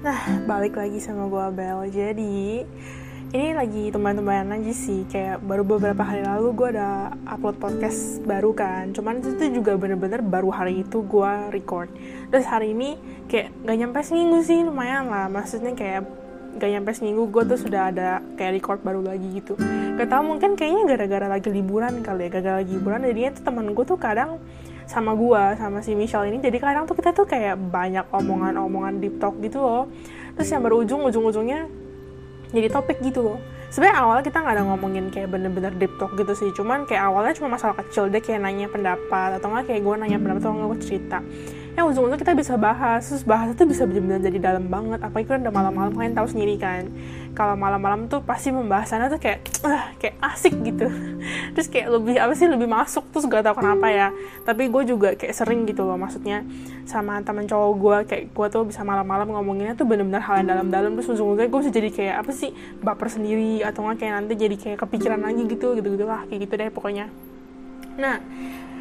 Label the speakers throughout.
Speaker 1: Nah, balik lagi sama gue Bel. Jadi, ini lagi teman-teman aja sih. Kayak baru beberapa hari lalu gue ada upload podcast baru kan. Cuman itu juga bener-bener baru hari itu gue record. Terus hari ini kayak gak nyampe seminggu sih, lumayan lah. Maksudnya kayak gak nyampe seminggu gue tuh sudah ada kayak record baru lagi gitu. Gak tau mungkin kayaknya gara-gara lagi liburan kali ya. Gara-gara lagi liburan jadinya tuh temen gue tuh kadang sama gua sama si Michelle ini. Jadi kadang tuh kita tuh kayak banyak omongan-omongan deep talk gitu loh. Terus yang berujung ujung-ujungnya jadi topik gitu loh. Sebenarnya awalnya kita nggak ada ngomongin kayak bener-bener deep talk gitu sih. Cuman kayak awalnya cuma masalah kecil deh kayak nanya pendapat. Atau nggak kayak gue nanya pendapat atau nggak gue cerita yang ujung-ujungnya kita bisa bahas terus bahas itu bisa benar-benar jadi dalam banget. Apalagi kan udah malam-malam kalian tahu sendiri kan. Kalau malam-malam tuh pasti pembahasannya tuh kayak uh, kayak asik gitu. Terus kayak lebih apa sih lebih masuk terus gak tau kenapa ya. Tapi gue juga kayak sering gitu loh maksudnya sama teman cowok gue kayak gue tuh bisa malam-malam ngomonginnya tuh benar-benar hal yang dalam-dalam. Terus ujung-ujungnya gue bisa jadi kayak apa sih baper sendiri atau nggak kayak nanti jadi kayak kepikiran lagi gitu gitu gitu lah kayak gitu deh pokoknya. Nah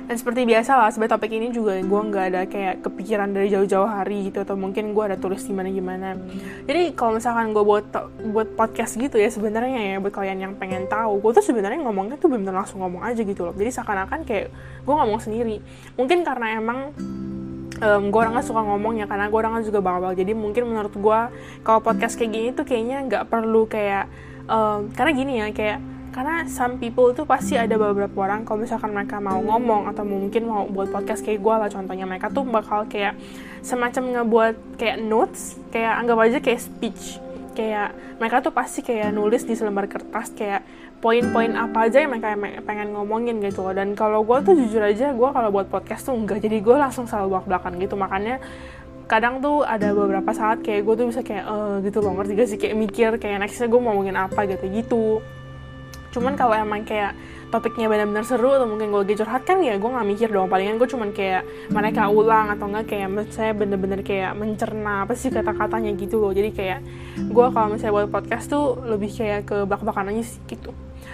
Speaker 1: dan seperti biasa lah sebenarnya topik ini juga gue nggak ada kayak kepikiran dari jauh-jauh hari gitu atau mungkin gue ada tulis gimana gimana jadi kalau misalkan gue buat buat podcast gitu ya sebenarnya ya buat kalian yang pengen tahu gue tuh sebenarnya ngomongnya tuh bener langsung ngomong aja gitu loh. Jadi seakan-akan kayak gue ngomong sendiri. Mungkin karena emang um, gue orangnya suka ngomong ya karena gue orangnya juga bawel. Jadi mungkin menurut gue kalau podcast kayak gini tuh kayaknya nggak perlu kayak um, karena gini ya kayak karena some people tuh pasti ada beberapa orang kalau misalkan mereka mau ngomong atau mungkin mau buat podcast kayak gue lah contohnya mereka tuh bakal kayak semacam ngebuat kayak notes kayak anggap aja kayak speech. Kayak mereka tuh pasti kayak nulis di selembar kertas kayak poin-poin apa aja yang mereka pengen ngomongin gitu loh. Dan kalau gue tuh jujur aja gue kalau buat podcast tuh enggak. Jadi gue langsung selalu belak belakan gitu. Makanya kadang tuh ada beberapa saat kayak gue tuh bisa kayak eh gitu loh. Ngerti gak sih? Kayak mikir kayak nextnya gue mau ngomongin apa gitu gitu cuman kalau emang kayak topiknya benar-benar seru atau mungkin gue lagi curhat kan ya gue nggak mikir dong. Palingan gue cuman kayak mereka ulang atau enggak kayak saya bener-bener kayak mencerna apa sih kata-katanya gitu loh. Jadi kayak gue kalau misalnya buat podcast tuh lebih kayak ke belak-belakan aja sih gitu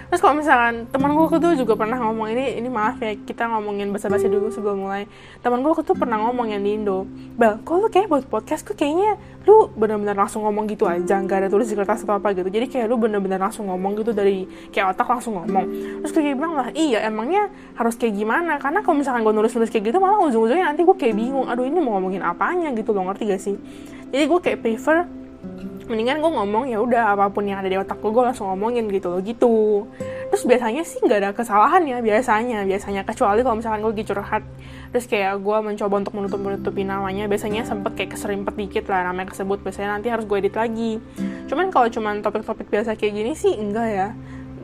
Speaker 1: terus kalau misalkan teman gue tuh juga pernah ngomong ini ini maaf ya kita ngomongin basa-basi dulu sebelum mulai. Teman gue tuh pernah ngomong yang di Indo bel kok lu kayak buat podcast tuh kayaknya lu bener-bener langsung ngomong gitu aja nggak ada tulis di kertas atau apa gitu. Jadi kayak lu bener-bener langsung ngomong gitu dari kayak otak langsung ngomong. Terus kayak bilang lah iya emangnya harus kayak gimana? Karena kalau misalkan gue nulis-nulis kayak gitu malah ujung-ujungnya nanti gue kayak bingung aduh ini mau ngomongin apanya gitu loh ngerti gak sih? Jadi gue kayak prefer mendingan gue ngomong ya udah apa pun yang ada di otak gue gue langsung ngomongin gitu loh gitu. Terus biasanya sih nggak ada kesalahan ya biasanya biasanya. Kecuali kalau misalkan gue lagi curhat terus kayak gue mencoba untuk menutup menutupi namanya biasanya sempet kayak keserimpet dikit lah namanya kesebut biasanya nanti harus gue edit lagi. Cuman kalau cuman topik-topik biasa kayak gini sih enggak ya.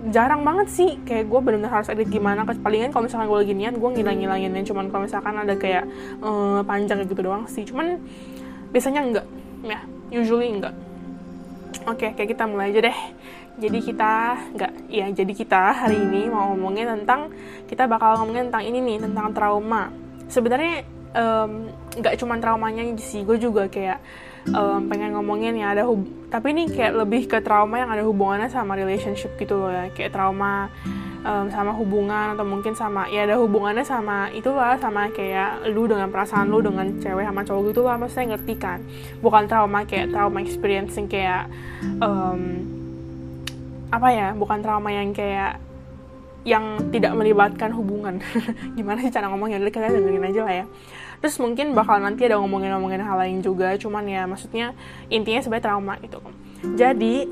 Speaker 1: Jarang banget sih kayak gue benar-benar harus edit gimana palingan kalau misalkan gue lagi niat gue ngilang-ngilangin cuman kalau misalkan ada kayak uh, panjang gitu doang sih. Cuman biasanya enggak ya usually enggak Oke, kayak kita mulai aja deh. Jadi kita nggak, ya jadi kita hari ini mau ngomongin tentang kita bakal ngomongin tentang ini nih tentang trauma. Sebenarnya nggak um, cuma traumanya sih, gue juga kayak um, pengen ngomongin ya ada hub tapi ini kayak lebih ke trauma yang ada hubungannya sama relationship gitu loh ya, kayak trauma um, sama hubungan atau mungkin sama ya ada hubungannya sama itulah sama kayak lu dengan perasaan lu dengan cewek sama cowok gitu lah maksudnya ngerti kan? Bukan trauma kayak trauma experiencing kayak um, apa ya bukan trauma yang kayak yang tidak melibatkan hubungan. Gimana sih cara ngomongnya? Jadi kalian dengerin aja lah ya. Terus mungkin bakal nanti ada ngomongin-ngomongin hal lain juga cuman ya maksudnya intinya sebenarnya trauma gitu. Jadi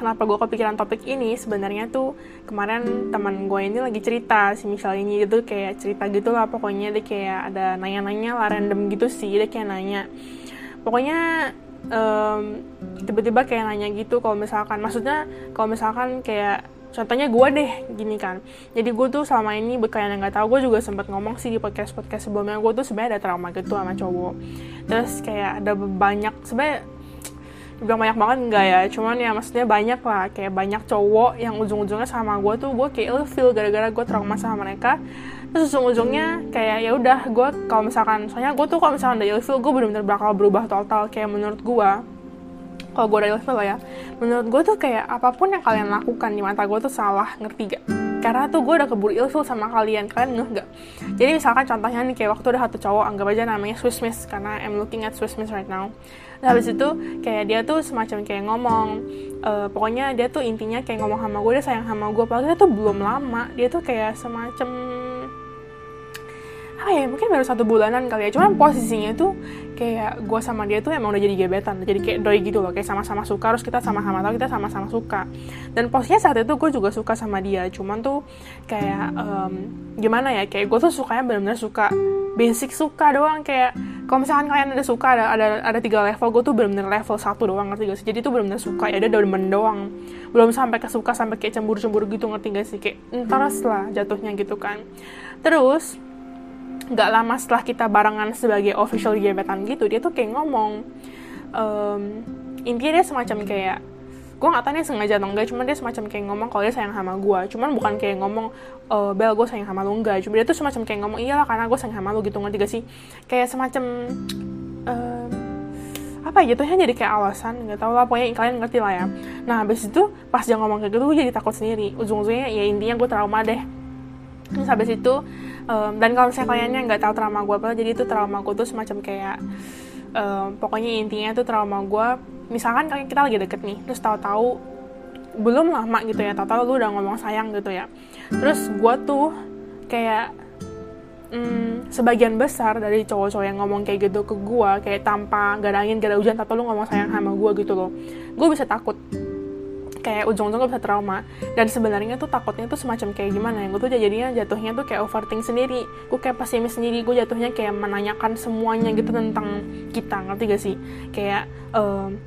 Speaker 1: kenapa gue kepikiran topik ini? Sebenarnya tuh kemarin teman gue ini lagi cerita si Michelle ini itu kayak cerita gitu lah pokoknya. Dia kayak ada nanya-nanya lah random gitu sih dia kayak nanya. Pokoknya um, tiba-tiba kayak nanya gitu kalau misalkan maksudnya kalau misalkan kayak contohnya gue deh gini kan. Jadi gue tuh selama ini kalian yang nggak tahu gue juga sempat ngomong sih di podcast podcast sebelumnya gue tuh sebenarnya ada trauma gitu sama cowok. Terus kayak ada banyak sebenarnya bilang banyak banget enggak ya. Cuman ya maksudnya banyak lah. Kayak banyak cowok yang ujung-ujungnya sama gue tuh gue kayak feel gara-gara gue trauma sama mereka. Terus ujung-ujungnya kayak ya udah gue kalau misalkan soalnya gue tuh kalau misalkan ada ilfil gue benar-benar bakal berubah total kayak menurut gue kalau gue ada ilfil ya. Menurut gue tuh kayak apa pun yang kalian lakukan di mata gue tuh salah ngerti gak? Karena tuh gue udah keburu ilfil sama kalian kalian ngeh gak? Jadi misalkan contohnya nih kayak waktu ada satu cowok anggap aja namanya Swiss Miss karena I'm looking at Swiss Miss right now nah habis itu kayak dia tuh semacam kayak ngomong uh, pokoknya dia tuh intinya kayak ngomong sama gue dia sayang sama gue padahal dia tuh belum lama. Dia tuh kayak semacam apa ya mungkin baru satu bulanan kali ya. Cuman posisinya tuh kayak gue sama dia tuh emang udah jadi gebetan jadi kayak doi gitu loh. Kayak sama-sama suka terus kita sama-sama tahu kita sama-sama suka. Dan posisinya saat itu gue juga suka sama dia. Cuman tuh kayak um, gimana ya kayak gue tuh sukanya benar-benar suka basic suka doang. Kayak kalau misalkan kalian ada suka ada ada ada tiga level gue tuh benar-benar level satu doang ngerti gak sih? Jadi tuh benar-benar suka ya udah demen doang. Belum sampai kesuka sampai kayak cemburu-cemburu gitu ngerti gak sih? Kayak entar lah jatuhnya gitu kan. Terus nggak lama setelah kita barengan sebagai official gebetan gitu dia tuh kayak ngomong um, intinya dia semacam kayak gue nggak tahu nih sengaja atau enggak cuman dia semacam kayak ngomong kalau dia sayang sama gue cuman bukan kayak ngomong e, bel gue sayang sama lu enggak cuma dia tuh semacam kayak ngomong iyalah karena gue sayang sama lu gitu. Ngerti gak sih? Kayak semacam um, apa ya jatuhnya jadi kayak alasan nggak tahu lah pokoknya kalian ngerti lah ya. Nah habis itu pas dia ngomong kayak gitu gue jadi takut sendiri. Ujung-ujungnya ya intinya gue trauma deh. Terus habis itu um, dan kalau misalnya kaliannya nggak tahu trauma gue apa jadi itu trauma gue tuh semacam kayak um, pokoknya intinya tuh trauma gue misalkan kalian kita lagi deket nih terus tahu-tahu belum lama gitu ya tahu-tahu lu udah ngomong sayang gitu ya. Terus gue tuh kayak hmm, sebagian besar dari cowok-cowok yang ngomong kayak gitu ke gue kayak tanpa gak ada angin gak ada hujan tapi lu ngomong sayang sama gue gitu loh. Gue bisa takut kayak ujung-ujungnya bisa trauma. Dan sebenarnya tuh takutnya tuh semacam kayak gimana ya gue tuh jadinya jatuhnya tuh kayak overthink sendiri. Gue kayak pesimis sendiri gue jatuhnya kayak menanyakan semuanya gitu tentang kita ngerti gak sih? Kayak um,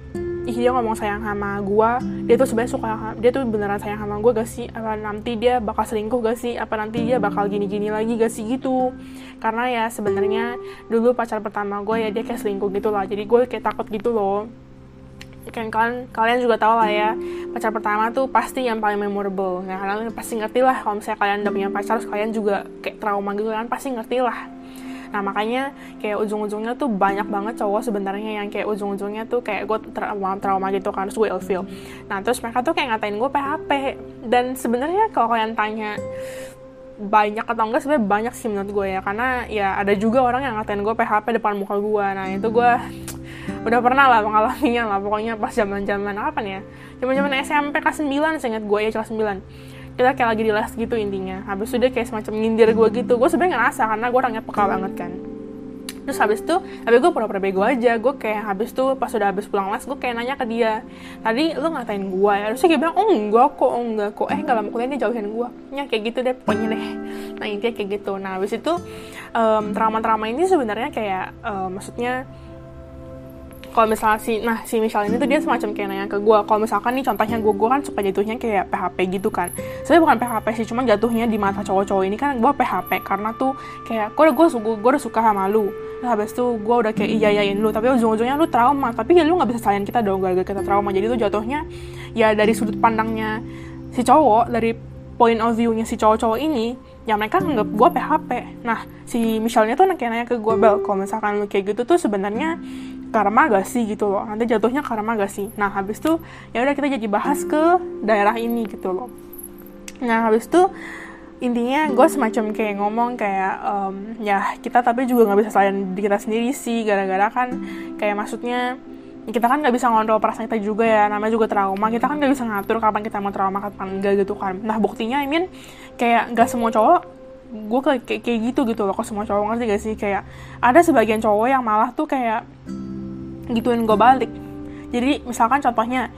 Speaker 1: ih dia ngomong sayang sama gue dia tuh sebenarnya suka dia tuh beneran sayang sama gue gak sih? Apa nanti dia bakal selingkuh gak sih? Apa nanti dia bakal gini-gini lagi gak sih? Gitu. Karena ya sebenarnya dulu pacar pertama gue ya dia kayak selingkuh gitu lah jadi gue kayak takut gitu loh kan kalian kalian juga tahu lah ya pacar pertama tuh pasti yang paling memorable. Ya kalian pasti ngerti lah kalau misalnya kalian udah punya pacar kalian juga kayak trauma gitu kan pasti ngerti lah. Nah makanya kayak ujung-ujungnya tuh banyak banget cowok sebenarnya yang kayak ujung-ujungnya tuh kayak gue trauma trauma gitu kan terus gue ilfeel nah terus mereka tuh kayak ngatain gue PHP dan sebenarnya kalau kalian tanya banyak atau enggak sebenarnya banyak sih menurut gue ya. Karena ya ada juga orang yang ngatain gue PHP depan muka gue nah itu gue udah pernah lah mengalaminya lah pokoknya pas zaman zaman apa nih ya zaman zaman SMP kelas 9 saya ingat gue ya kelas 9 kita kayak lagi di les gitu intinya. Habis itu dia kayak semacam nyindir gue gitu. Gue sebenarnya ngerasa karena gue orangnya peka banget kan. Terus habis itu tapi gue pura-pura bego aja. Gue kayak habis itu pas udah habis pulang les gue kayak nanya ke dia tadi lu ngatain gue ya? Terus dia bilang oh enggak kok oh enggak kok. Eh nggak lama kuliah dia jauhin gue ya kayak gitu deh pokoknya deh. Nah intinya kayak gitu. Nah habis itu um, trauma-trauma ini sebenarnya kayak um, maksudnya kalau misalnya si nah si Michelle ini tuh dia semacam kayak nanya ke gue kalau misalkan nih contohnya gue gue kan suka jatuhnya kayak PHP gitu kan. Sebenarnya bukan PHP sih cuma jatuhnya di mata cowok-cowok ini kan gue PHP karena tuh kayak gue gue gue udah suka sama lu. Nah, habis itu gue udah kayak iya iyain lu tapi ujung-ujungnya lu trauma. Tapi ya lu nggak bisa sayang kita dong gara-gara kita trauma. Jadi tuh jatuhnya ya dari sudut pandangnya si cowok dari point of view-nya si cowok-cowok ini ya mereka nganggap gue PHP nah si Michelle-nya tuh kayak nanya ke gue bel kalau misalkan lu kayak gitu tuh sebenarnya karma gak sih gitu loh. Nanti jatuhnya karma gak sih. Nah habis itu ya udah kita jadi bahas ke daerah ini gitu loh. Nah habis itu intinya gue semacam kayak ngomong kayak um, ya kita tapi juga nggak bisa selain kita sendiri sih. Gara-gara kan kayak maksudnya kita kan nggak bisa ngontrol perasaan kita juga ya. Namanya juga trauma. Kita kan nggak bisa ngatur kapan kita mau trauma kapan enggak gitu kan. Nah buktinya I mean kayak nggak semua cowok gue kayak, kayak gitu gitu loh. Kok semua cowok ngerti gak sih? Kayak ada sebagian cowok yang malah tuh kayak gituin gue balik. Jadi misalkan contohnya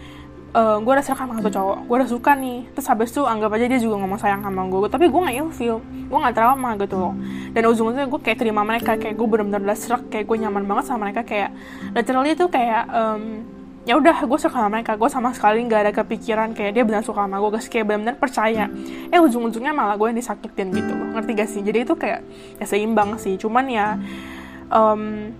Speaker 1: uh, eh, gue udah serahkan sama satu cowok gue udah suka nih terus habis itu anggap aja dia juga ngomong sayang sama gue tapi gue gak ilfeel gue gak trauma gitu loh. Dan ujung-ujungnya gue kayak terima mereka kayak gue bener-bener udah serak kayak gue nyaman banget sama mereka kayak literally tuh kayak um, ya udah gue suka sama mereka gue sama sekali nggak ada kepikiran kayak dia benar suka sama gue guys kayak benar-benar percaya. Eh ujung-ujungnya malah gue yang disakitin gitu loh ngerti gak sih? Jadi itu kayak ya seimbang sih cuman ya um,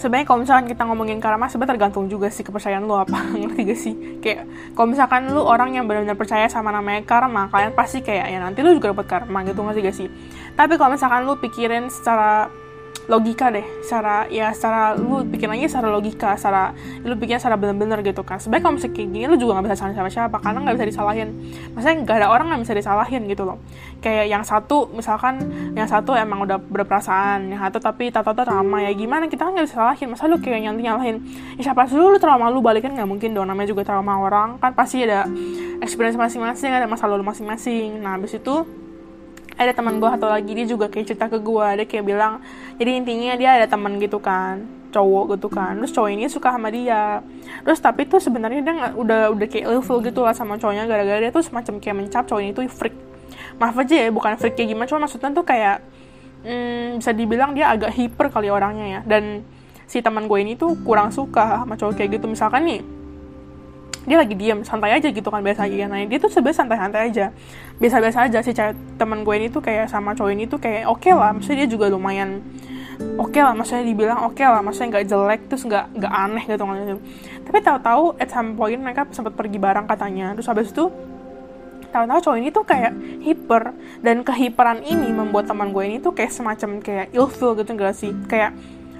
Speaker 1: sebenarnya kalau misalkan kita ngomongin karma sebenarnya tergantung juga sih kepercayaan lu apa. Ngerti gak sih? Kayak kalau misalkan lu orang yang benar-benar percaya sama namanya karma kalian pasti kayak ya nanti lu juga dapat karma gitu. Ngerti gak sih? Tapi kalau misalkan lu pikirin secara logika deh secara ya secara lu bikin aja secara logika secara lu bikin secara bener-bener gitu kan. Sebaik kalau misalnya kayak gini lu juga nggak bisa salahin siapa siapa karena nggak bisa disalahin. Maksudnya nggak ada orang yang bisa disalahin gitu loh. Kayak yang satu misalkan yang satu emang udah berperasaan yang satu tapi tato tato trauma ya gimana kita kan nggak bisa salahin. Masa lu kayak nyanti nyalahin? Ya siapa sih lu trauma lu balikin? Nggak mungkin dong namanya juga trauma orang. Kan pasti ada experience masing-masing ada masa lalu masing-masing. Nah habis itu ada teman gue atau lagi dia juga kayak cerita ke gue dia kayak bilang jadi intinya dia ada teman gitu kan cowok gitu kan. Terus cowok ini suka sama dia. Terus tapi tuh sebenarnya dia gak, udah udah kayak level gitu lah sama cowoknya. Gara-gara dia tuh semacam kayak mencap cowok ini tuh freak. Maaf aja ya bukan freak kayak gimana cuma maksudnya tuh kayak hmm, bisa dibilang dia agak hiper kali orangnya ya. Dan si teman gue ini tuh kurang suka sama cowok kayak gitu. Misalkan nih dia lagi diem santai aja gitu kan biasa aja nah dia tuh sebenarnya santai-santai aja biasa-biasa aja si cewek teman gue ini tuh kayak sama cowok ini tuh kayak oke okay lah maksudnya dia juga lumayan oke okay lah maksudnya dibilang oke okay lah maksudnya nggak jelek terus nggak nggak aneh gitu kan. Tapi tahu-tahu at some point mereka sempat pergi bareng katanya terus habis itu tahu-tahu cowok ini tuh kayak hiper dan kehiperan ini membuat teman gue ini tuh kayak semacam kayak ilfil gitu enggak sih? Kayak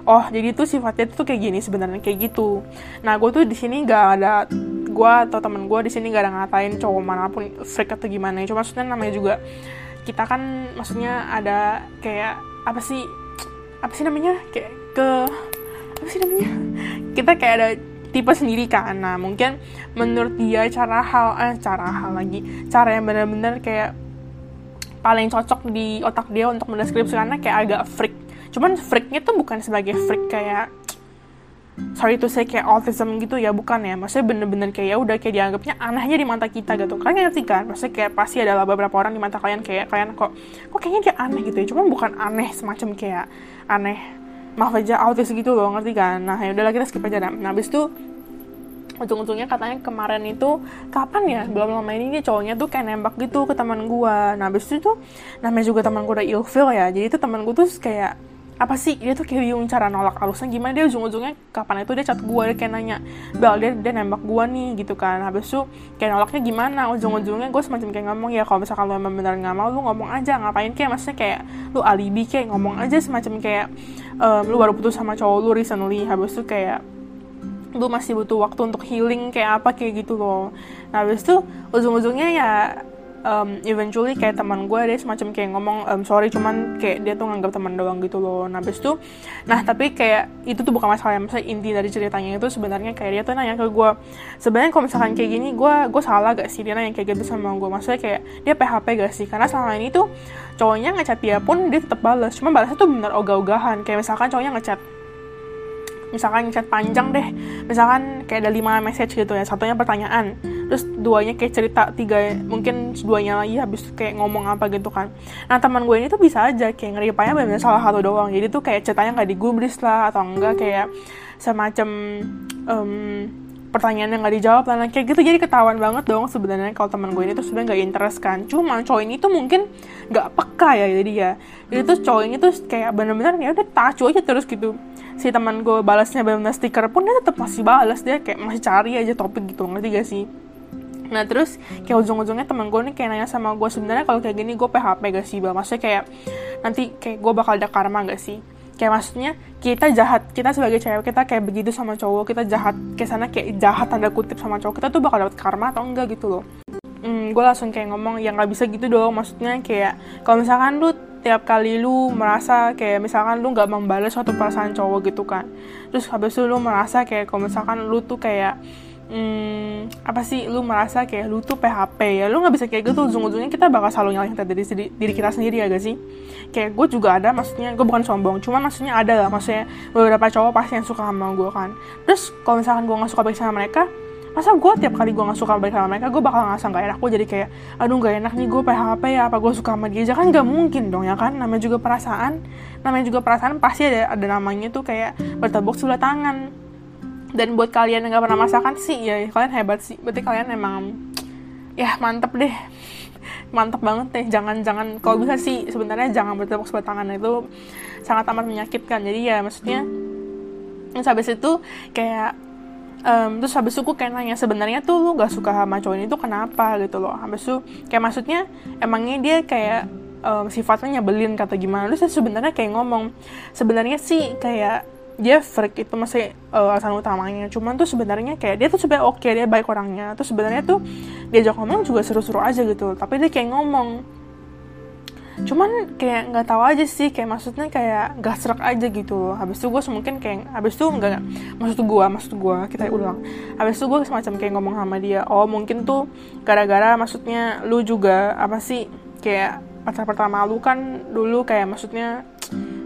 Speaker 1: oh jadi tuh sifatnya tuh kayak gini sebenarnya kayak gitu. Nah gue tuh di sini nggak ada gue atau temen gue di sini gak ada ngatain cowok mana pun freak atau gimana ya. Cuma maksudnya namanya juga kita kan maksudnya ada kayak apa sih apa sih namanya kayak ke apa sih namanya? Kita kayak ada tipe sendiri kan. Nah mungkin menurut dia cara hal eh cara hal lagi cara yang benar-benar kayak paling cocok di otak dia untuk mendeskripsikannya kayak agak freak cuman freaknya tuh bukan sebagai freak kayak sorry to say kayak autism gitu ya bukan ya. Maksudnya bener-bener kayak ya udah kayak dianggapnya anehnya di mata kita gitu. Kalian ngerti kan? Maksudnya kayak pasti adalah beberapa orang di mata kalian kayak kalian kok kok kayaknya dia aneh gitu ya. Cuman bukan aneh semacam kayak aneh maaf aja autis gitu loh ngerti kan? Nah ya udahlah kita skip aja nah, nah habis itu ujung-ujungnya katanya kemarin itu kapan ya? Belum lama ini dia cowoknya tuh kayak nembak gitu ke teman gua. Nah habis itu tuh namanya juga teman gua udah ilfil ya. Jadi itu teman gua tuh kayak apa sih? Dia tuh kayak bingung cara nolak halusnya gimana. Dia ujung-ujungnya kapan itu dia chat gue dia kayak nanya bel dia dia nembak gue nih gitu kan. Habis itu kayak nolaknya gimana? Ujung-ujungnya gue semacam kayak ngomong ya kalau misalkan lo emang bener nggak mau lu ngomong aja. Ngapain kayak maksudnya kayak lu alibi kayak ngomong aja semacam kayak um, lu baru putus sama cowok lu recently. Habis itu kayak lu masih butuh waktu untuk healing kayak apa kayak gitu loh. Nah habis itu ujung-ujungnya ya um, eventually kayak teman gue dia semacam kayak ngomong um, sorry cuman kayak dia tuh nganggap teman doang gitu loh. Nah habis itu nah tapi kayak itu tuh bukan masalah yang misalnya inti dari ceritanya itu sebenarnya kayak dia tuh nanya ke gue sebenarnya kalau misalkan kayak gini gue gue salah gak sih? Dia nanya kayak gitu sama gue maksudnya kayak dia PHP gak sih? Karena selama ini tuh cowoknya ngechat dia pun dia tetap balas cuma balasnya tuh bener ogah-ogahan. Kayak misalkan cowoknya ngechat misalkan chat panjang deh. Misalkan kayak ada lima message gitu ya satunya pertanyaan terus duanya kayak cerita tiga mungkin duanya lagi habis kayak ngomong apa gitu kan. Nah teman gue ini tuh bisa aja kayak ngeripanya benar salah satu doang. Jadi tuh kayak ceritanya nggak digubris lah atau enggak kayak semacam um, pertanyaan yang nggak dijawab lah kayak gitu. Jadi ketahuan banget dong sebenarnya kalau teman gue ini tuh sebenarnya nggak interest kan. Cuma cowok ini tuh mungkin nggak peka ya jadi ya. Jadi tuh cowok ini tuh kayak bener-bener ya udah tacu aja terus gitu si teman gue balasnya benar stiker pun dia tetap masih balas dia kayak masih cari aja topik gitu ngerti gak sih Nah terus kayak ujung-ujungnya teman gue nih kayak nanya sama gue sebenarnya kalau kayak gini gue PHP gak sih bang? Maksudnya kayak nanti kayak gue bakal ada karma gak sih? Kayak maksudnya kita jahat, kita sebagai cewek kita kayak begitu sama cowok, kita jahat kayak sana kayak jahat tanda kutip sama cowok, kita tuh bakal dapat karma atau enggak gitu loh. Hmm, gue langsung kayak ngomong ya nggak bisa gitu dong, maksudnya kayak kalau misalkan lu tiap kali lu merasa kayak misalkan lu nggak membalas suatu perasaan cowok gitu kan. Terus habis itu lu merasa kayak kalau misalkan lu tuh kayak hmm, apa sih lu merasa kayak lu tuh PHP ya lu nggak bisa kayak gitu. Ujung-ujungnya kita bakal selalu nyalahin diri, diri, diri kita sendiri ya gak sih? Kayak gue juga ada maksudnya gue bukan sombong cuma maksudnya ada lah. Maksudnya beberapa cowok pasti yang suka sama gue kan. Terus kalau misalkan gue nggak suka sama mereka masa gue tiap kali gue gak suka balik sama mereka gue bakal ngerasa gak enak. Gue jadi kayak aduh gak enak nih gue PHP ya? Apa gue suka sama dia kan gak mungkin dong ya kan? Namanya juga perasaan. Namanya juga perasaan pasti ada ada namanya tuh kayak bertepuk sebelah tangan. Dan buat kalian yang gak pernah masakan sih ya kalian hebat sih. Berarti kalian emang ya mantep deh. Mantep banget deh. Jangan jangan kalau bisa sih sebenarnya jangan bertepuk sebelah tangan. Itu sangat amat menyakitkan. Jadi ya maksudnya habis itu kayak um, terus habis itu gue kayak nanya sebenarnya tuh lu gak suka sama cowok ini tuh kenapa? Gitu loh. Habis itu kayak maksudnya emangnya dia kayak um, sifatnya nyebelin kata gimana? Terus sebenarnya kayak ngomong sebenarnya sih kayak dia freak itu masih uh, alasan utamanya. Cuman tuh sebenarnya kayak dia tuh sebenarnya oke okay, dia baik orangnya. Tuh sebenarnya tuh diajak ngomong juga seru-seru aja gitu tapi dia kayak ngomong cuman kayak nggak tahu aja sih kayak maksudnya kayak gak serak aja gitu habis itu gue mungkin kayak habis itu enggak maksud gue maksud gue kita ulang. Habis itu gue semacam kayak ngomong sama dia oh mungkin tuh gara-gara maksudnya lu juga apa sih kayak pacar pertama lu kan dulu kayak maksudnya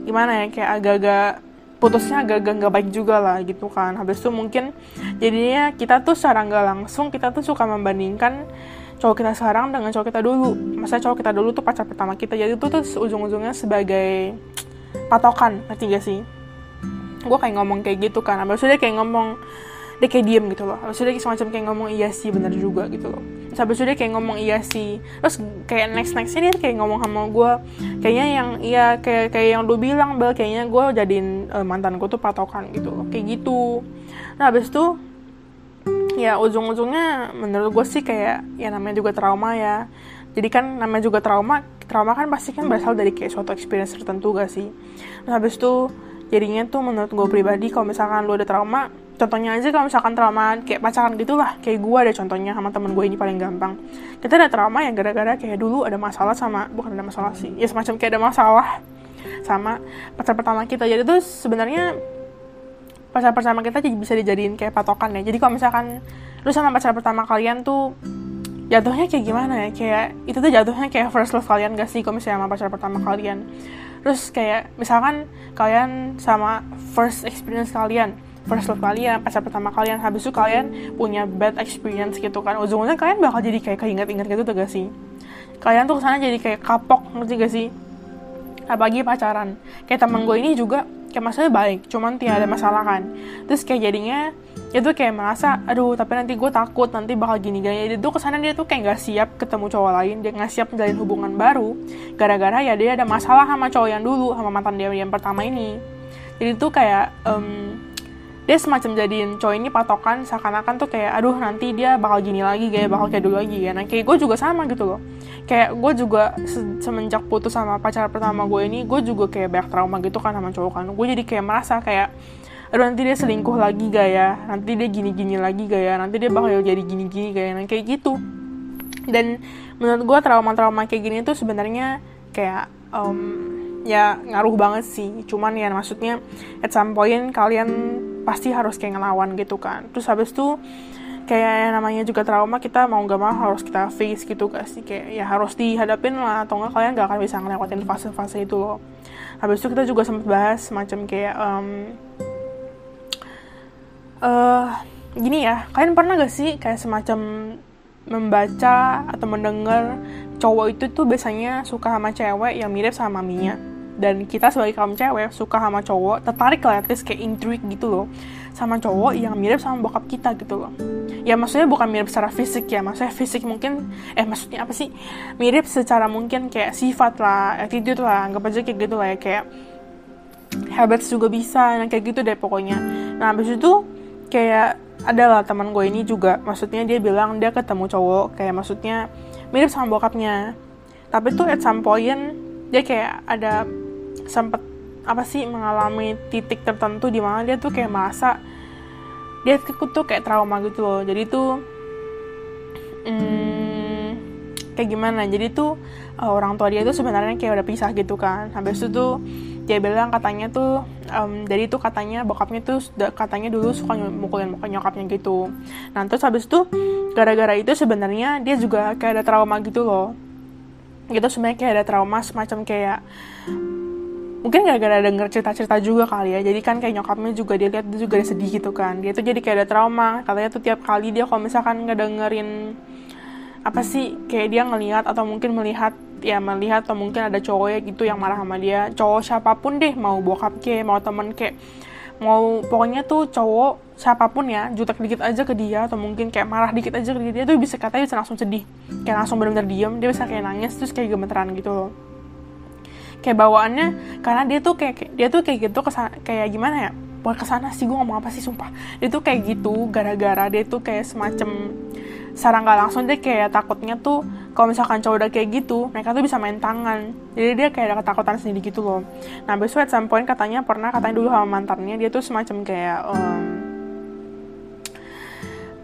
Speaker 1: gimana ya kayak agak-agak putusnya agak-agak nggak baik juga lah gitu kan. Habis itu mungkin jadinya kita tuh secara nggak langsung kita tuh suka membandingkan cowok kita sekarang dengan cowok kita dulu. Masa cowok kita dulu tuh pacar pertama kita. Jadi itu tuh ujung-ujungnya sebagai patokan ngerti gak sih? Gue kayak ngomong kayak gitu kan. Habis itu dia kayak ngomong dia kayak diem gitu loh. Habis itu dia semacam kayak ngomong iya sih bener juga gitu loh. Terus habis itu dia kayak ngomong iya sih. Terus kayak next nextnya dia kayak ngomong sama gue kayaknya yang iya kayak kayak yang lu bilang bel kayaknya gue jadiin uh, mantan gue tuh patokan gitu loh. Kayak gitu. Nah habis itu ya ujung-ujungnya menurut gue sih kayak ya namanya juga trauma ya. Jadi kan namanya juga trauma trauma kan pasti kan berasal dari kayak suatu experience tertentu gak sih? Nah habis itu jadinya tuh menurut gue pribadi kalau misalkan lo ada trauma contohnya aja kalau misalkan trauma kayak pacaran gitulah kayak gue ada contohnya sama temen gue ini paling gampang. Kita ada trauma yang gara-gara kayak dulu ada masalah sama bukan ada masalah sih ya semacam kayak ada masalah sama pacar pertama kita. Jadi tuh sebenarnya pacar pertama kita jadi bisa dijadiin kayak patokan ya. Jadi kalau misalkan lu sama pacar pertama kalian tuh jatuhnya kayak gimana ya? Kayak itu tuh jatuhnya kayak first love kalian gak sih kalau misalnya sama pacar pertama kalian? Terus kayak misalkan kalian sama first experience kalian first love kalian pacar pertama kalian habis itu kalian punya bad experience gitu kan. Ujung-ujungnya kalian bakal jadi kayak keinget-inget gitu tuh gak sih? Kalian tuh ke sana jadi kayak kapok ngerti gak sih? Apalagi pacaran. Kayak temen gue ini juga kayak maksudnya baik cuman tidak ada masalah kan. Terus kayak jadinya itu kayak merasa aduh tapi nanti gue takut nanti bakal gini gini. Jadi tuh ke sana dia tuh kayak nggak siap ketemu cowok lain dia nggak siap menjalin hubungan baru gara-gara ya dia ada masalah sama cowok yang dulu sama mantan dia yang pertama ini. Jadi tuh kayak um, dia semacam jadiin cowok ini patokan seakan-akan tuh kayak aduh nanti dia bakal gini lagi kayak bakal kayak dulu lagi. Ya nah kayak gue juga sama gitu loh. Kayak gue juga se semenjak putus sama pacar pertama gue ini gue juga kayak banyak trauma gitu kan sama cowok kan. Gue jadi kayak merasa kayak aduh nanti dia selingkuh lagi gak ya nanti dia gini-gini lagi gak ya nanti dia bakal jadi gini-gini gak ya nah, kayak gitu. Dan menurut gue trauma-trauma kayak gini tuh sebenarnya kayak um, ya ngaruh banget sih. Cuman ya maksudnya at some point kalian pasti harus kayak ngelawan gitu kan. Terus habis itu kayak yang namanya juga trauma kita mau gak mau harus kita face gitu gak sih? Kayak ya harus dihadapin lah atau enggak kalian gak akan bisa ngelewatin fase-fase itu loh. Habis itu kita juga sempat bahas macam kayak um, uh, gini ya kalian pernah gak sih kayak semacam membaca atau mendengar cowok itu tuh biasanya suka sama cewek yang mirip sama maminya dan kita sebagai kaum cewek suka sama cowok tertarik lah at kayak intrigue gitu loh. Sama cowok yang mirip sama bokap kita gitu loh. Ya maksudnya bukan mirip secara fisik ya. Maksudnya fisik mungkin eh maksudnya apa sih? Mirip secara mungkin kayak sifat lah attitude lah anggap aja kayak gitu lah ya. Kayak habits juga bisa nah kayak gitu deh pokoknya. Nah habis itu kayak adalah teman gue ini juga. Maksudnya dia bilang dia ketemu cowok kayak maksudnya mirip sama bokapnya. Tapi tuh at some point dia kayak ada sempet apa sih mengalami titik tertentu di mana dia tuh kayak merasa dia tuh kayak trauma gitu loh. Jadi tuh hmm, kayak gimana? Jadi tuh uh, orang tua dia tuh sebenarnya kayak udah pisah gitu kan. Habis itu tuh dia bilang katanya tuh um, jadi tuh katanya bokapnya tuh katanya dulu suka mukulin muka nyokapnya gitu. Nah terus habis itu gara-gara itu sebenarnya dia juga kayak ada trauma gitu loh. Gitu sebenarnya kayak ada trauma semacam kayak mungkin gara-gara denger cerita-cerita juga kali ya. Jadi kan kayak nyokapnya juga dia lihat dia juga dia sedih gitu kan. Dia tuh jadi kayak ada trauma. Katanya tuh tiap kali dia kalau misalkan ngedengerin apa sih kayak dia ngelihat atau mungkin melihat ya melihat atau mungkin ada cowok ya gitu yang marah sama dia. Cowok siapa pun deh mau bokap kayak mau temen kayak mau pokoknya tuh cowok siapa pun ya jutek dikit aja ke dia atau mungkin kayak marah dikit aja ke dia tuh bisa katanya bisa langsung sedih. Kayak langsung benar-benar diem dia bisa kayak nangis terus kayak gemeteran gitu loh kayak bawaannya karena dia tuh kayak dia tuh kayak gitu ke sana, kayak gimana ya? Buat ke sana sih gue ngomong apa sih sumpah. Dia tuh kayak gitu gara-gara dia tuh kayak semacam secara nggak langsung dia kayak takutnya tuh kalau misalkan cowok udah kayak gitu mereka tuh bisa main tangan. Jadi dia kayak ada ketakutan sendiri gitu loh. Nah besok at some point katanya pernah katanya dulu sama mantannya dia tuh semacam kayak um,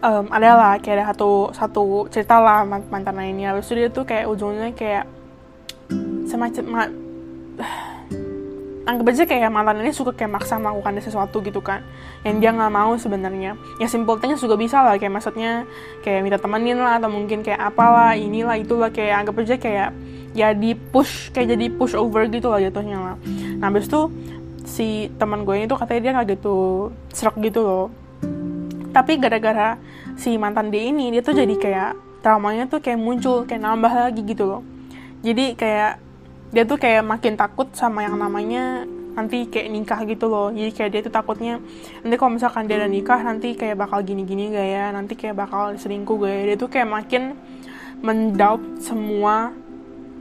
Speaker 1: um, adalah kayak ada satu satu cerita lah mantan ini. Habis itu dia tuh kayak ujungnya kayak semacam ma anggap aja kayak mantan ini suka kayak maksa melakukan sesuatu gitu kan. Yang dia nggak mau sebenarnya. Ya simple things juga bisa lah. Kayak maksudnya kayak minta temenin lah atau mungkin kayak apalah inilah itulah. Kayak anggap aja kayak ya di push kayak jadi push over gitu lah jatuhnya lah. Nah habis itu si teman gue ini tuh katanya dia nggak gitu serak gitu loh. Tapi gara-gara si mantan dia ini dia tuh jadi kayak traumanya tuh kayak muncul kayak nambah lagi gitu loh. Jadi kayak dia tuh kayak makin takut sama yang namanya nanti kayak nikah gitu loh. Jadi kayak dia tuh takutnya nanti kalau misalkan dia udah nikah nanti kayak bakal gini-gini gak ya? Nanti kayak bakal selingkuh gak ya? Dia tuh kayak makin mendoubt semua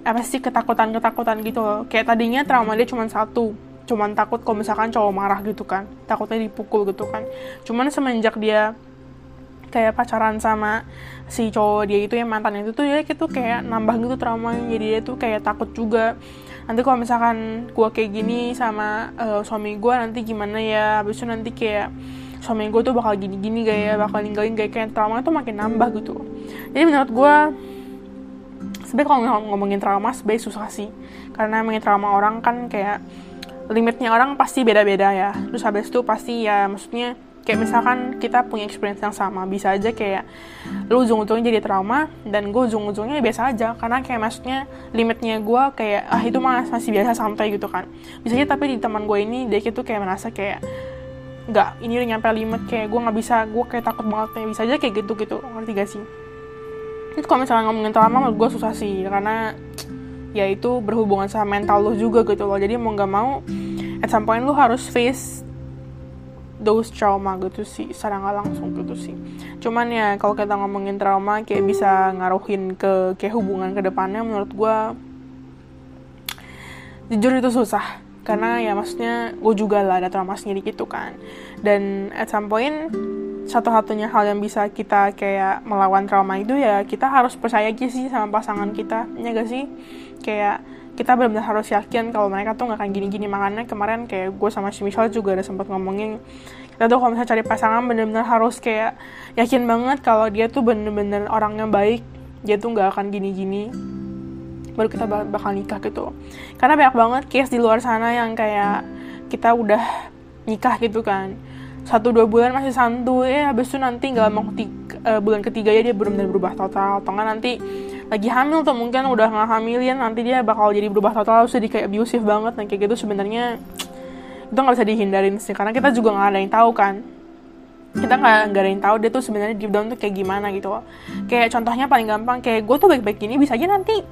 Speaker 1: apa sih ketakutan-ketakutan gitu loh. Kayak tadinya trauma dia cuma satu cuman takut kalau misalkan cowok marah gitu kan. Takutnya dipukul gitu kan. Cuman semenjak dia kayak pacaran sama si cowok dia itu yang mantan itu tuh dia itu kayak nambah gitu traumanya. Jadi dia tuh kayak takut juga. Nanti kalau misalkan gue kayak gini sama uh, suami gue nanti gimana ya? Habis itu nanti kayak suami gue tuh bakal gini-gini gak ya? Bakal ninggalin kayak kayak trauma itu makin nambah gitu. Jadi menurut gue sebenarnya kalau ngomongin trauma sebenarnya susah sih. Karena ngomongin trauma orang kan kayak limitnya orang pasti beda-beda ya. Terus habis itu pasti ya maksudnya kayak misalkan kita punya experience yang sama bisa aja kayak lu ujung-ujungnya jadi trauma dan gue ujung-ujungnya biasa aja. Karena kayak maksudnya limitnya gue kayak ah itu mah masih biasa santai gitu kan. Bisa aja tapi di teman gue ini dia itu kayak merasa kayak nggak ini udah nyampe limit kayak gue nggak bisa gue kayak takut banget kayak bisa aja kayak gitu gitu ngerti gak sih? Itu kalau misalnya ngomongin trauma menurut gue susah sih karena ya itu berhubungan sama mental lo juga gitu loh. Jadi mau nggak mau at some point lo harus face those trauma gitu sih secara nggak langsung gitu sih. Cuman ya kalau kita ngomongin trauma kayak bisa ngaruhin ke kayak hubungan ke depannya menurut gue jujur itu susah. Karena ya maksudnya gue juga lah ada trauma sendiri gitu kan. Dan at some point satu-satunya hal yang bisa kita kayak melawan trauma itu ya kita harus percaya aja sih sama pasangan kita. Ya gak sih? Kayak kita benar-benar harus yakin kalau mereka tuh nggak akan gini-gini. Makanya kemarin kayak gue sama si Michelle juga ada sempat ngomongin kita tuh kalau misalnya cari pasangan benar-benar harus kayak yakin banget kalau dia tuh bener-bener orang yang baik dia tuh nggak akan gini-gini baru kita bakal nikah gitu. Karena banyak banget case di luar sana yang kayak kita udah nikah gitu kan. Satu dua bulan masih santuy eh habis itu nanti nggak mau uh, bulan ketiga ya dia benar-benar berubah total. Atau nanti lagi hamil tuh mungkin udah nggak hamilin nanti dia bakal jadi berubah total terus jadi kayak abusive banget nah kayak gitu sebenarnya itu nggak bisa dihindarin sih karena kita juga nggak ada yang tahu kan. Kita nggak nggak ada yang tahu dia tuh sebenarnya deep down tuh kayak gimana gitu. Kayak contohnya paling gampang kayak gue tuh baik-baik gini bisa aja nanti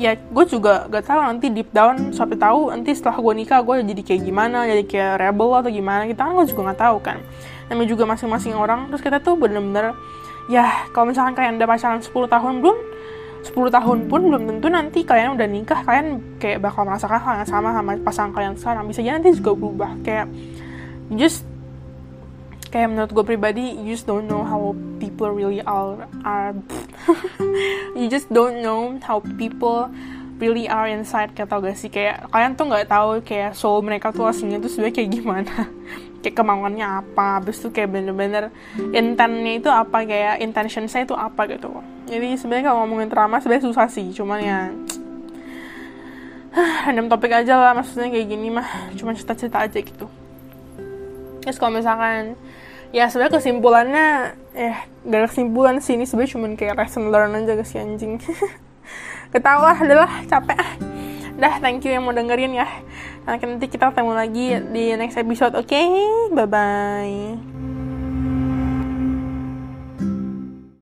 Speaker 1: ya gue juga gak tahu nanti deep down sampai tahu nanti setelah gue nikah gue jadi kayak gimana jadi kayak rebel atau gimana kita kan gue juga nggak tahu kan. Namanya juga masing-masing orang terus kita tuh bener-bener ya kalau misalkan kalian udah pacaran 10 tahun belum 10 tahun pun belum tentu nanti kalian udah nikah kalian kayak bakal merasakan hal yang sama sama pasangan kalian sekarang. Bisa aja nanti juga berubah. Kayak just kayak menurut gue pribadi you just don't know how people really are are you just don't know how people really are inside. Kayak tau gak sih? Kayak kalian tuh nggak tahu kayak soul mereka tuh aslinya tuh sebenarnya kayak gimana kayak kemauannya apa habis tuh kayak bener-bener intentnya itu apa kayak intention saya itu apa gitu. Jadi sebenarnya kalau ngomongin trauma sebenarnya susah sih cuman ya random topik aja lah maksudnya kayak gini mah cuma cerita-cerita aja gitu. Terus kalau misalkan ya sebenarnya kesimpulannya eh ada kesimpulan sih ini sebenarnya cuma kayak lesson learn aja ke si anjing. Ketawa adalah capek. Dah thank you yang mau dengerin ya nanti kita ketemu lagi di next episode oke okay? bye bye